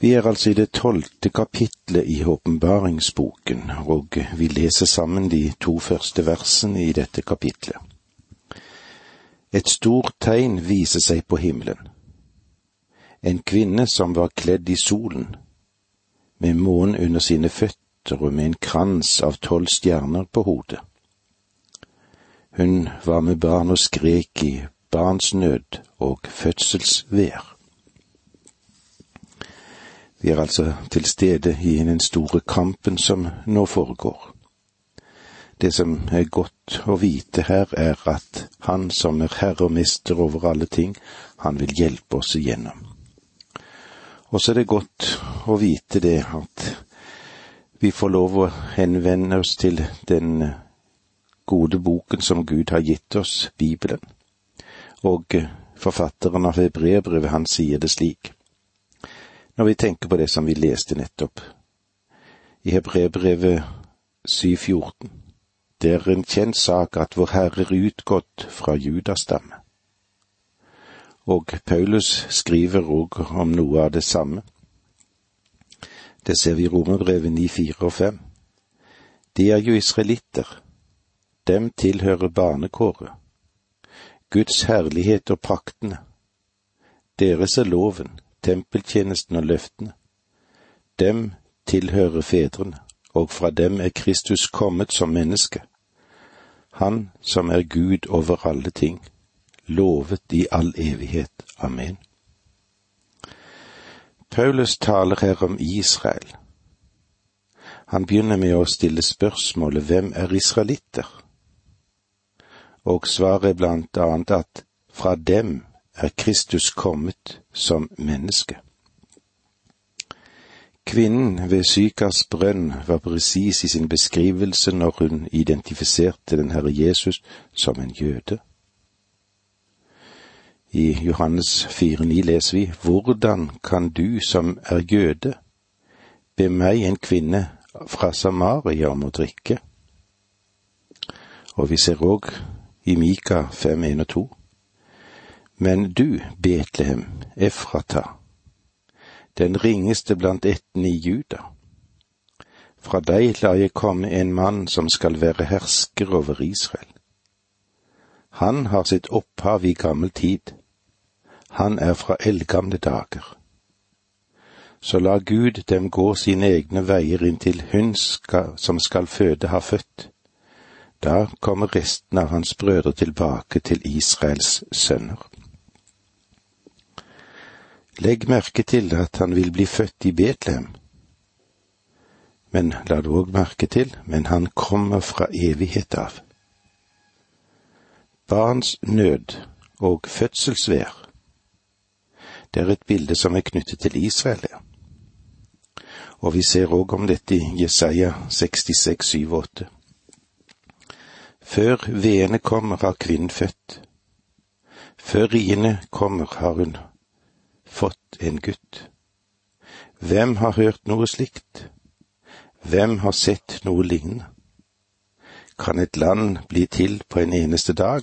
Vi er altså i det tolvte kapitlet i åpenbaringsboken, og vi leser sammen de to første versene i dette kapitlet. Et stort tegn viser seg på himmelen. En kvinne som var kledd i solen, med månen under sine føtter og med en krans av tolv stjerner på hodet. Hun var med barn og skrek i barnsnød og fødselsvær. Vi er altså til stede i den store kampen som nå foregår. Det som er godt å vite her, er at Han som er herre og mester over alle ting, han vil hjelpe oss igjennom. Og så er det godt å vite det at vi får lov å henvende oss til den gode boken som Gud har gitt oss, Bibelen. Og forfatteren av Hebreerbrevet, han sier det slik når vi tenker på det som vi leste nettopp. I Hebrebrevet 7,14. Det er en kjent sak at Vår Herre er utgått fra Judas stamme. Og Paulus skriver òg om noe av det samme. Det ser vi i Romerbrevet 9, 4 og 5. De er jo israelitter. Dem tilhører barnekåret. Guds herlighet og praktene. Deres er loven, tempeltjenesten og løftene. Dem tilhører fedrene, og fra dem er Kristus kommet som menneske. Han som er Gud over alle ting, lovet i all evighet. Amen. Paulus taler her om Israel. Han begynner med å stille spørsmålet hvem er israelitter? Og svaret er blant annet at fra dem er Kristus kommet som menneske. Kvinnen ved Sykars brønn var presis i sin beskrivelse når hun identifiserte den Herre Jesus som en jøde. I Johannes 4,9 leser vi Hvordan kan du som er jøde, be meg en kvinne fra Samaria om å drikke? Og vi ser òg i Mika 5,1 og 2 men du, Betlehem, Efrata, den ringeste blant ættene i Juda. Fra deg lar jeg komme en mann som skal være hersker over Israel. Han har sitt opphav i gammel tid. Han er fra eldgamle dager. Så la Gud dem gå sine egne veier inntil hun skal, som skal føde, har født. Da kommer resten av hans brødre tilbake til Israels sønner. Legg merke til at han vil bli født i Betlehem. Men la du òg merke til, men han kommer fra evighet av. Barns nød og fødselsvær, det er et bilde som er knyttet til Israel. Og vi ser òg om dette i Jesaja 66, 7 8. Før veene kommer, har kvinnen født. Før riene kommer, har hun fått en gutt. Hvem har hørt noe slikt? Hvem har sett noe lignende? Kan et land bli til på en eneste dag?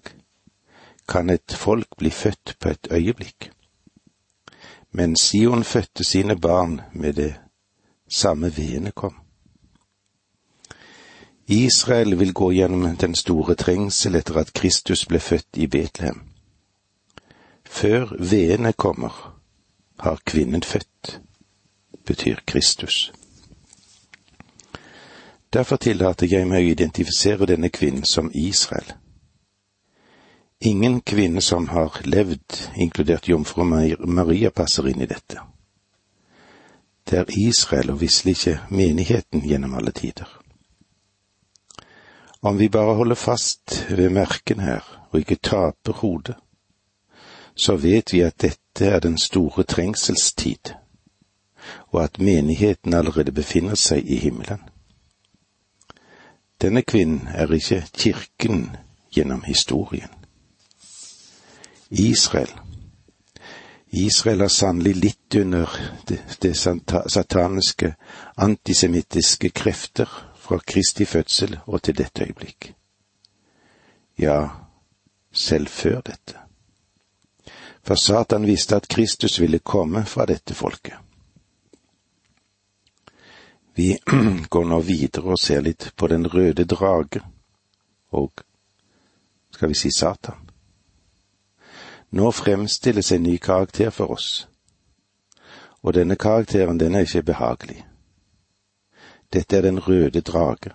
Kan et folk bli født på et øyeblikk? Men Sion fødte sine barn med det samme veene kom. Israel vil gå gjennom den store trengsel etter at Kristus ble født i Betlehem. Før veene kommer, har kvinnen født, betyr Kristus. Derfor tillater jeg meg å identifisere denne kvinnen som Israel. Ingen kvinne som har levd, inkludert jomfru Maria, passer inn i dette. Det er Israel og visselig ikke menigheten gjennom alle tider. Om vi bare holder fast ved merken her og ikke taper hodet, så vet vi at dette er den store trengselstid, og at menigheten allerede befinner seg i himmelen. Denne kvinnen er ikke kirken gjennom historien. Israel Israel har sannelig litt under det, det sataniske, antisemittiske krefter fra Kristi fødsel og til dette øyeblikk. Ja, selv før dette for Satan visste at Kristus ville komme fra dette folket. Vi går nå videre og ser litt på den røde drage, og skal vi si Satan. Nå fremstilles en ny karakter for oss, og denne karakteren den er ikke behagelig. Dette er den røde drage.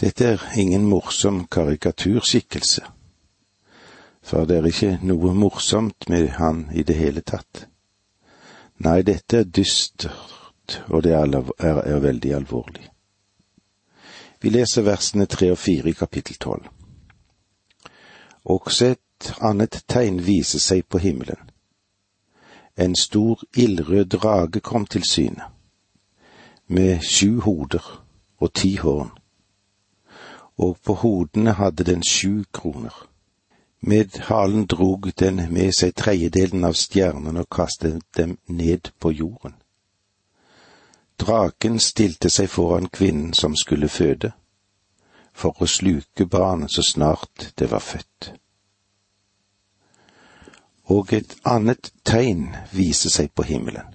Dette er ingen morsom karikaturskikkelse, for det er ikke noe morsomt med han i det hele tatt. Nei, dette er dystert, og det er, er, veldig alvorlig. Vi leser versene tre og fire i kapittel tolv. Også et annet tegn viser seg på himmelen. En stor ildrød drage kom til syne, med sju hoder og ti horn, og på hodene hadde den sju kroner. Med halen drog den med seg tredjedelen av stjernene og kastet dem ned på jorden. Draken stilte seg foran kvinnen som skulle føde, for å sluke barnet så snart det var født. Og et annet tegn viser seg på himmelen.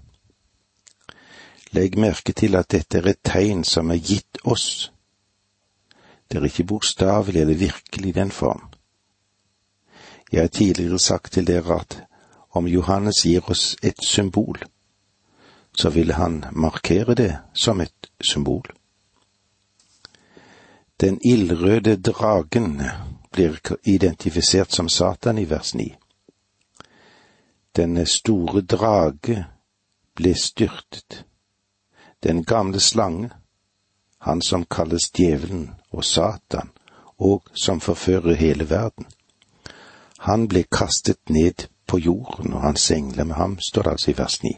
Legg merke til at dette er et tegn som er gitt oss. Det er ikke bokstavelig eller virkelig i den form. Jeg har tidligere sagt til dere at om Johannes gir oss et symbol, så vil han markere det som et symbol. Den ildrøde dragen blir identifisert som Satan i vers ni. Denne store drage ble styrtet. Den gamle slange, han som kalles djevelen og Satan, og som forfører hele verden. Han ble kastet ned på jorden, og hans engler med ham, står det altså i vers 9.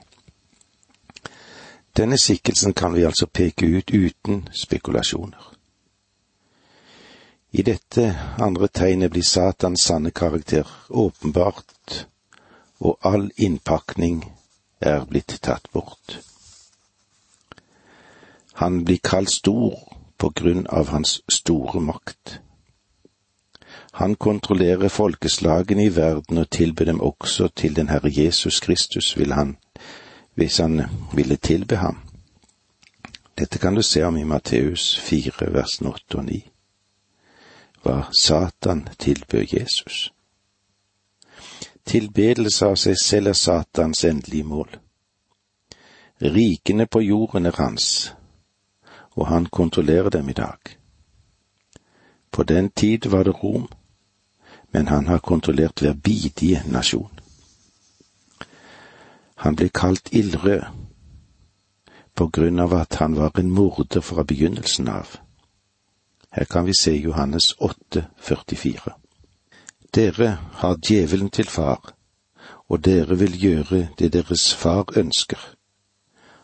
Denne skikkelsen kan vi altså peke ut uten spekulasjoner. I dette andre tegnet blir Satans sanne karakter åpenbart, og all innpakning er blitt tatt bort. Han blir kalt stor på grunn av hans store makt. Han kontrollerer folkeslagene i verden og tilbyr dem også til den Herre Jesus Kristus, vil han, hvis han ville tilbe ham. Dette kan du se om i Matteus 4, versene 8 og 9. Hva Satan tilbød Jesus. Tilbedelse av seg selv er Satans endelige mål. Rikene på jorden er hans, og han kontrollerer dem i dag. På den tid var det Rom, men han har kontrollert hver bidige nasjon. Han ble kalt ildrød på grunn av at han var en morder fra begynnelsen av. Her kan vi se Johannes 8, 44. Dere har djevelen til far, og dere vil gjøre det deres far ønsker.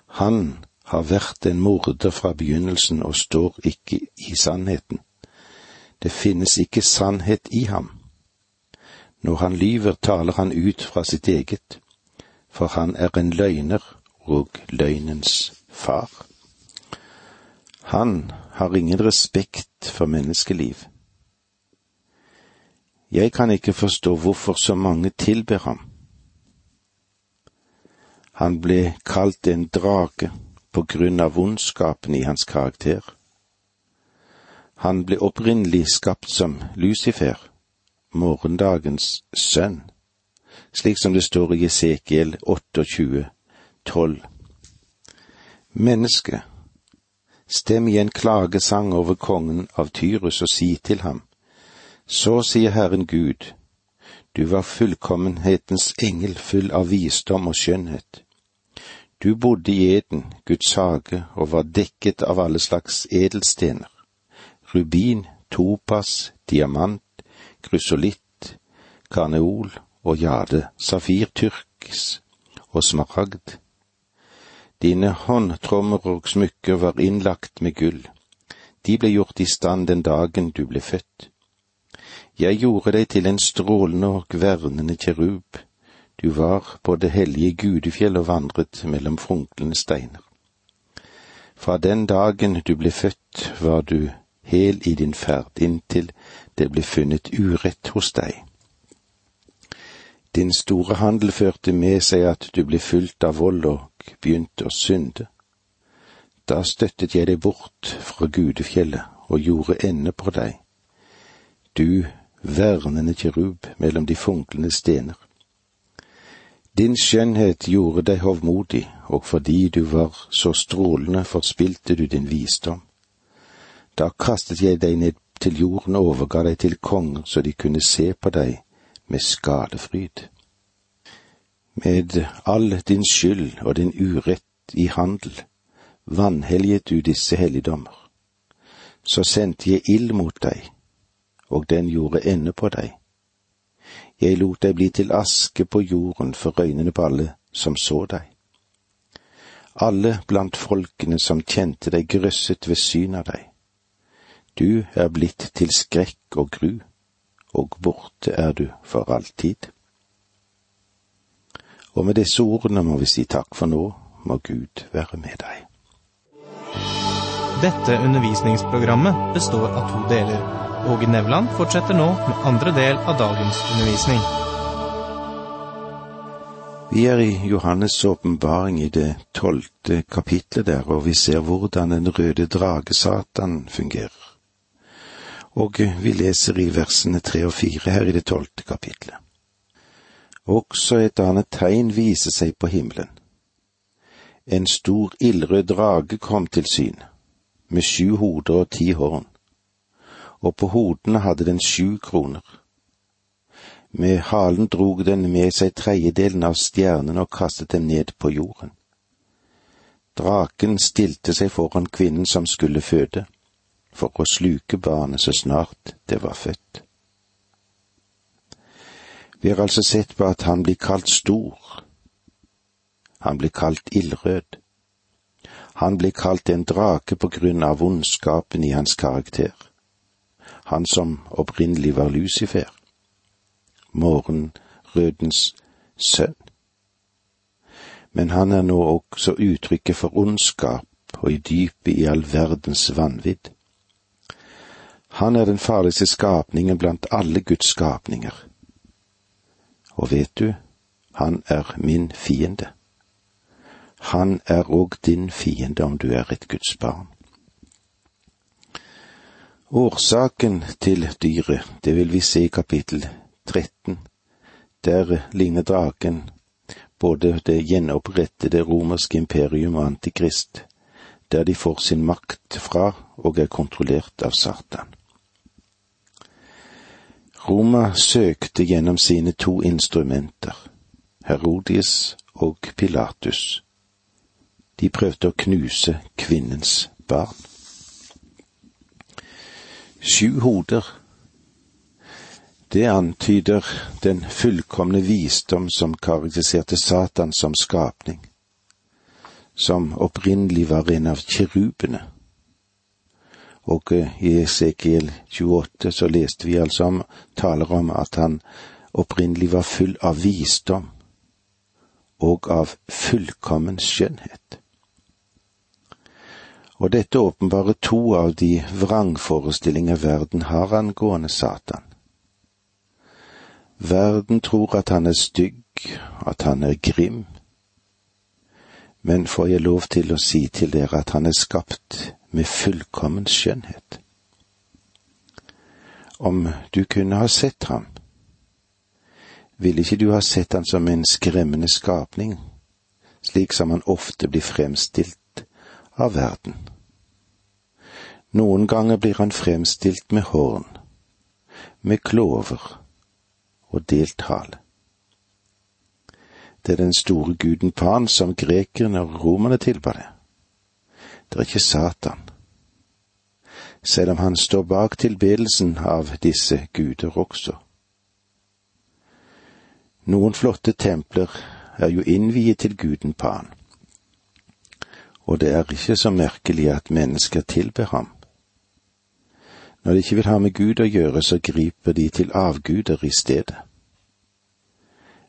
Han har vært en morder fra begynnelsen og står ikke i sannheten. Det finnes ikke sannhet i ham. Når han lyver, taler han ut fra sitt eget, for han er en løgner og løgnens far. Han har ingen respekt for menneskeliv. Jeg kan ikke forstå hvorfor så mange tilber ham. Han ble kalt en drage på grunn av ondskapen i hans karakter. Han ble opprinnelig skapt som Lucifer morgendagens sønn, slik som det står i Esekiel 28, 12. Menneske, stem i en klagesang over kongen av Tyrus og si til ham, så sier Herren Gud, du var fullkommenhetens engel full av visdom og skjønnhet. Du bodde i Eden, Guds hage, og var dekket av alle slags edelstener. Rubin, topas, diamant, krysolitt, karneol og jade, safir tyrks og smaragd. Dine håndtrommer og smykker var innlagt med gull, de ble gjort i stand den dagen du ble født. Jeg gjorde deg til en strålende og vernende kjerub, du var på det hellige gudefjell og vandret mellom funklende steiner. Fra den dagen du ble født, var du hel i din ferd inntil det ble funnet urett hos deg. Din store handel førte med seg at du ble fulgt av vold og begynte å synde. Da støttet jeg deg bort fra gudefjellet og gjorde ende på deg, du vernende kirub mellom de funklende stener. Din skjønnhet gjorde deg hovmodig, og fordi du var så strålende, forspilte du din visdom. Da kastet jeg deg ned til jorden og overga deg til konger, så de kunne se på deg med skadefryd. Med all din skyld og din urett i handel vanhelliget du disse helligdommer. Så sendte jeg ild mot deg, og den gjorde ende på deg jeg lot deg bli til aske på jorden for øynene på alle som så deg. Alle blant folkene som kjente deg grøsset ved syn av deg. Du er blitt til skrekk og gru, og borte er du for alltid. Og med disse ordene må vi si takk for nå, må Gud være med deg. Dette undervisningsprogrammet består av to deler. Åge Nevland fortsetter nå med andre del av dagens undervisning. Vi er i Johannes' åpenbaring i det tolvte kapitlet der, og vi ser hvordan den røde drage Satan fungerer. Og vi leser i versene tre og fire her i det tolvte kapitlet. Også et annet tegn viser seg på himmelen. En stor ildrød drage kom til syn, med sju hoder og ti horn og på hodene hadde den sju kroner. Med halen drog den med seg tredjedelen av stjernene og kastet dem ned på jorden. Draken stilte seg foran kvinnen som skulle føde, for å sluke barnet så snart det var født. Vi har altså sett på at han blir kalt stor. Han blir kalt ildrød. Han blir kalt en drake på grunn av ondskapen i hans karakter han som opprinnelig var Lucifer, morgenrødens sønn. Men han er nå også uttrykket for ondskap og i dypet i all verdens vanvidd. Han er den farligste skapningen blant alle Guds skapninger. Og vet du, han er min fiende. Han er òg din fiende om du er et Guds barn. Årsaken til dyret, det vil vi se i kapittel 13. Der ligner draken både det gjenopprettede romerske imperium og antikrist, der de får sin makt fra og er kontrollert av Satan. Roma søkte gjennom sine to instrumenter, Herodis og Pilatus. De prøvde å knuse kvinnens barn. Sju hoder. Det antyder den fullkomne visdom som karakteriserte Satan som skapning, som opprinnelig var en av kirubene. Og eh, i Esekiel 28 så leste vi altså om, taler om at han opprinnelig var full av visdom og av fullkommen skjønnhet og dette åpenbarer to av de vrangforestillinger verden har angående Satan. Verden tror at han er stygg, at han er grim, men får jeg lov til å si til dere at han er skapt med fullkommen skjønnhet. Om du kunne ha sett ham, ville ikke du ha sett han som en skremmende skapning, slik som han ofte blir fremstilt av verden. Noen ganger blir han fremstilt med horn, med klover og delt hale. Det er den store guden Pan som grekerne og romerne tilba det. Det er ikke Satan, selv om han står bak tilbedelsen av disse guder også. Noen flotte templer er jo innviet til guden Pan og det er ikke så merkelig at mennesker tilber ham. Når de ikke vil ha med Gud å gjøre, så griper de til avguder i stedet.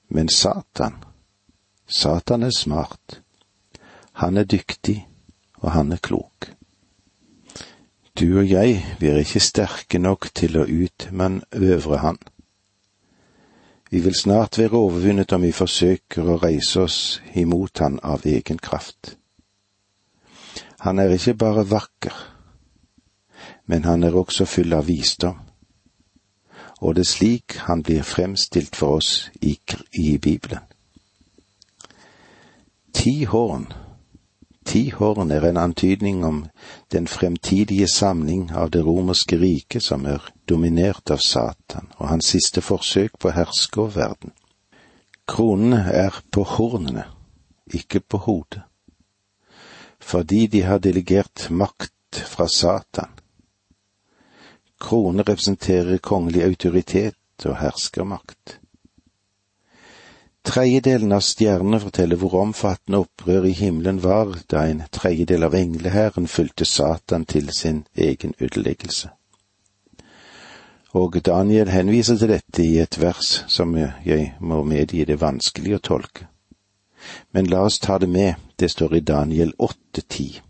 Men Satan, Satan er smart. Han er dyktig, og han er klok. Du og jeg, vi er ikke sterke nok til å utmanøvre han. Vi vil snart være overvunnet om vi forsøker å reise oss imot han av egen kraft. Han er ikke bare vakker, men han er også full av visdom, og det er slik han blir fremstilt for oss i, i Bibelen. Ti horn Ti er en antydning om den fremtidige samling av det romerske riket som er dominert av Satan og hans siste forsøk på å herske over verden. Kronene er på hornene, ikke på hodet, fordi de har delegert makt fra Satan. Kroner representerer kongelig autoritet og herskermakt. Tredjedelen av stjernene forteller hvor omfattende opprør i himmelen var da en tredjedel av englehæren fulgte Satan til sin egen ødeleggelse. Og Daniel henviser til dette i et vers som jeg må medgi det vanskelig å tolke. Men la oss ta det med, det står i Daniel 8,10.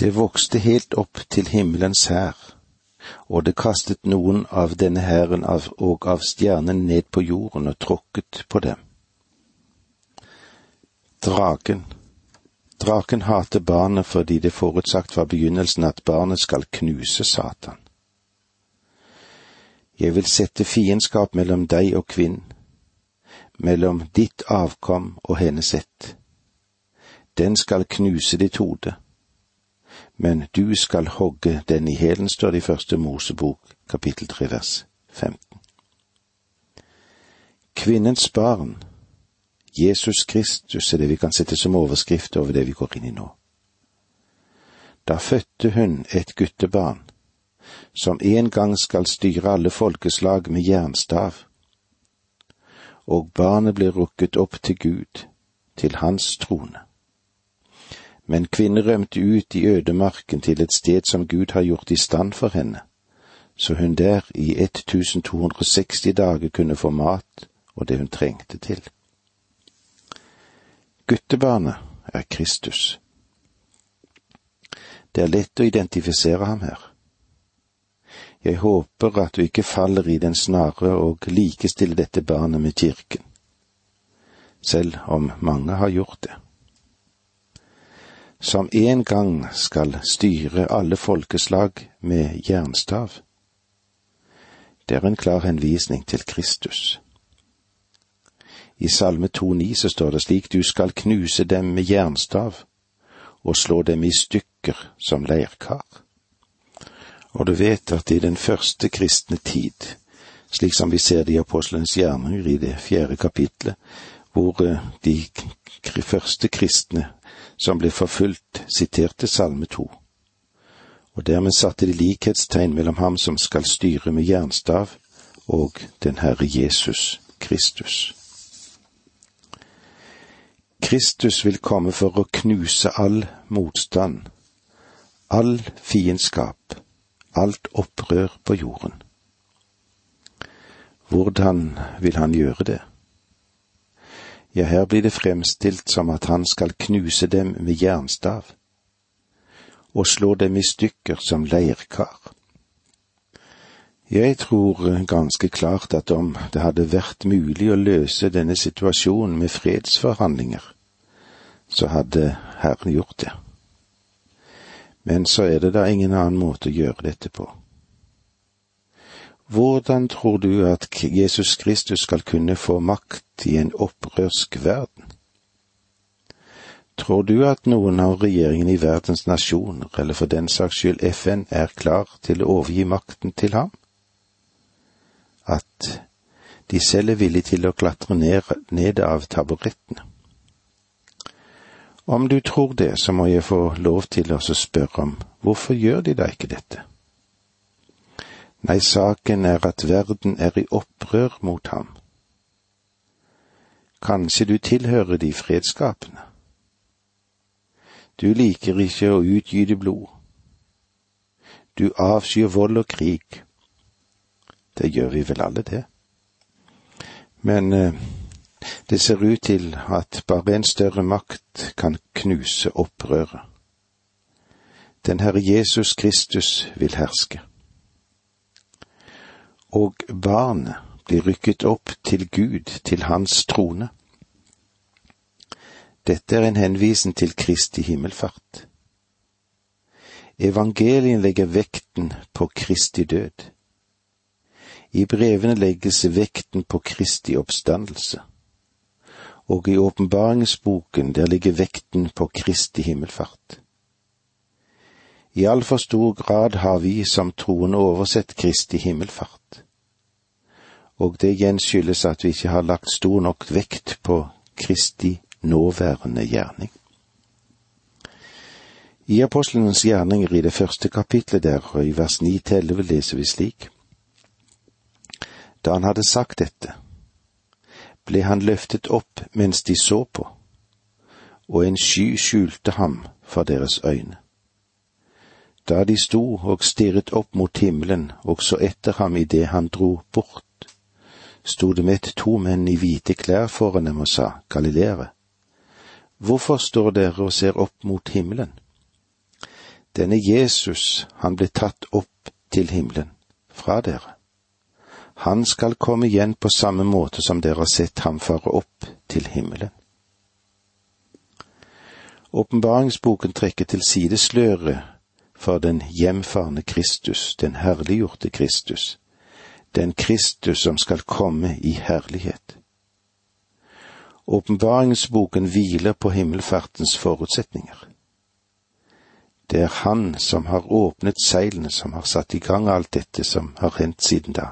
Det vokste helt opp til himmelens hær og det kastet noen av denne hæren og av stjernen ned på jorden og tråkket på dem. Draken Draken hater barnet fordi det forutsagt var begynnelsen at barnet skal knuse Satan. Jeg vil sette fiendskap mellom deg og kvinnen, mellom ditt avkom og hennes ett. Den skal knuse ditt hode men du skal hogge den i hælen, står det i første Mosebok, kapittel tre, vers 15. Kvinnens barn, Jesus Kristus, er det vi kan sette som overskrift over det vi går inn i nå. Da fødte hun et guttebarn, som en gang skal styre alle folkeslag med jernstav, og barnet blir rukket opp til Gud, til hans trone. Men kvinnen rømte ut i ødemarken til et sted som Gud har gjort i stand for henne, så hun der i 1260 dager kunne få mat og det hun trengte til. Guttebarnet er Kristus. Det er lett å identifisere ham her. Jeg håper at du ikke faller i den snare og likestiller dette barnet med kirken, selv om mange har gjort det som en gang skal styre alle folkeslag med jernstav. Det er en klar henvisning til Kristus. I Salme 2,9 så står det slik du skal knuse dem med jernstav og slå dem i stykker som leirkar. Og du vet at i den første kristne tid, slik som vi ser det i apostlenes gjerninger i det fjerde kapitlet, hvor eh, de første kristne som ble forfulgt, siterte Salme to, og dermed satte de likhetstegn mellom ham som skal styre med jernstav, og den Herre Jesus Kristus. Kristus vil komme for å knuse all motstand, all fiendskap, alt opprør på jorden. Hvordan vil han gjøre det? Ja, her blir det fremstilt som at han skal knuse dem med jernstav og slå dem i stykker som leirkar. Jeg tror ganske klart at om det hadde vært mulig å løse denne situasjonen med fredsforhandlinger, så hadde Herren gjort det. Men så er det da ingen annen måte å gjøre dette på. Hvordan tror du at Jesus Kristus skal kunne få makt i en opprørsk verden? Tror du at noen av regjeringene i verdens nasjoner, eller for den saks skyld FN, er klar til å overgi makten til ham? At de selv er villige til å klatre ned, ned av taburettene? Om du tror det, så må jeg få lov til å spørre om hvorfor gjør de da ikke dette? Nei, saken er at verden er i opprør mot ham. Kanskje du tilhører de fredsskapende. Du liker ikke å utgyte blod. Du avskyr vold og krig. Det gjør vi vel alle, det. Men eh, det ser ut til at bare en større makt kan knuse opprøret. Den Herre Jesus Kristus vil herske og barnet blir rykket opp til Gud, til hans trone. Dette er en henvisning til Kristi himmelfart. Evangelien legger vekten på Kristi død. I brevene legges vekten på Kristi oppstandelse. Og i åpenbaringsboken der ligger vekten på Kristi himmelfart. I altfor stor grad har vi som troende oversett Kristi himmelfart. Og det igjen skyldes at vi ikke har lagt stor nok vekt på Kristi nåværende gjerning. I apostlenes gjerninger i det første kapitlet der, og i vers 9-11 leser vi slik. Da han hadde sagt dette, ble han løftet opp mens de så på, og en sky skjulte ham for deres øyne. Da de sto og stirret opp mot himmelen og så etter ham idet han dro bort, sto det med to menn i hvite klær foran dem og sa, Galileere, hvorfor står dere og ser opp mot himmelen? Denne Jesus, han ble tatt opp til himmelen, fra dere. Han skal komme igjen på samme måte som dere har sett ham fare opp til himmelen. Åpenbaringsboken trekker til side sløret for den hjemfarne Kristus, den herliggjorte Kristus, den Kristus som skal komme i herlighet. Åpenbaringsboken hviler på himmelfartens forutsetninger. Det er Han som har åpnet seilene, som har satt i gang alt dette som har hendt siden da.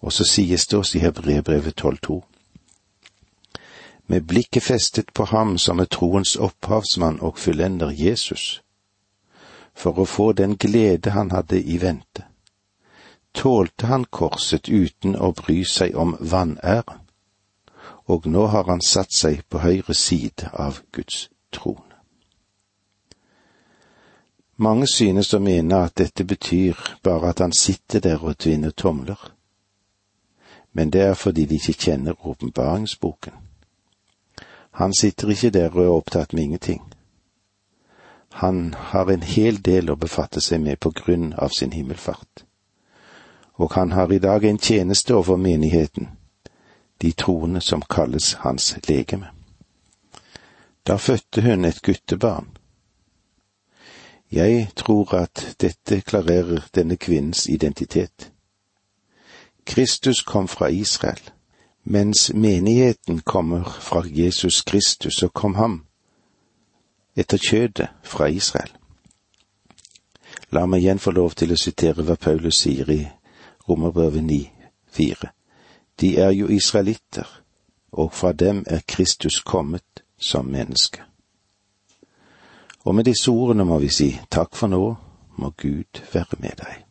Og så sies det oss i Hebrebrevet 12,2. Med blikket festet på ham som er troens opphavsmann og fullender Jesus, for å få den glede han hadde i vente, tålte han korset uten å bry seg om vanære, og nå har han satt seg på høyre side av Guds tron. Mange synes å mene at dette betyr bare at han sitter der og tvinner tomler. Men det er fordi de ikke kjenner åpenbaringsboken. Han sitter ikke der og er opptatt med ingenting. Han har en hel del å befatte seg med på grunn av sin himmelfart. Og han har i dag en tjeneste over menigheten, de troende som kalles hans legeme. Da fødte hun et guttebarn jeg tror at dette klarerer denne kvinnens identitet. Kristus kom fra Israel, mens menigheten kommer fra Jesus Kristus, og kom ham etter kjødet fra Israel. La meg igjen få lov til å sitere hva Paulus sier i Romerbrevet 9,4. De er jo israelitter, og fra dem er Kristus kommet som menneske. Og med disse ordene må vi si takk for nå, må Gud være med deg.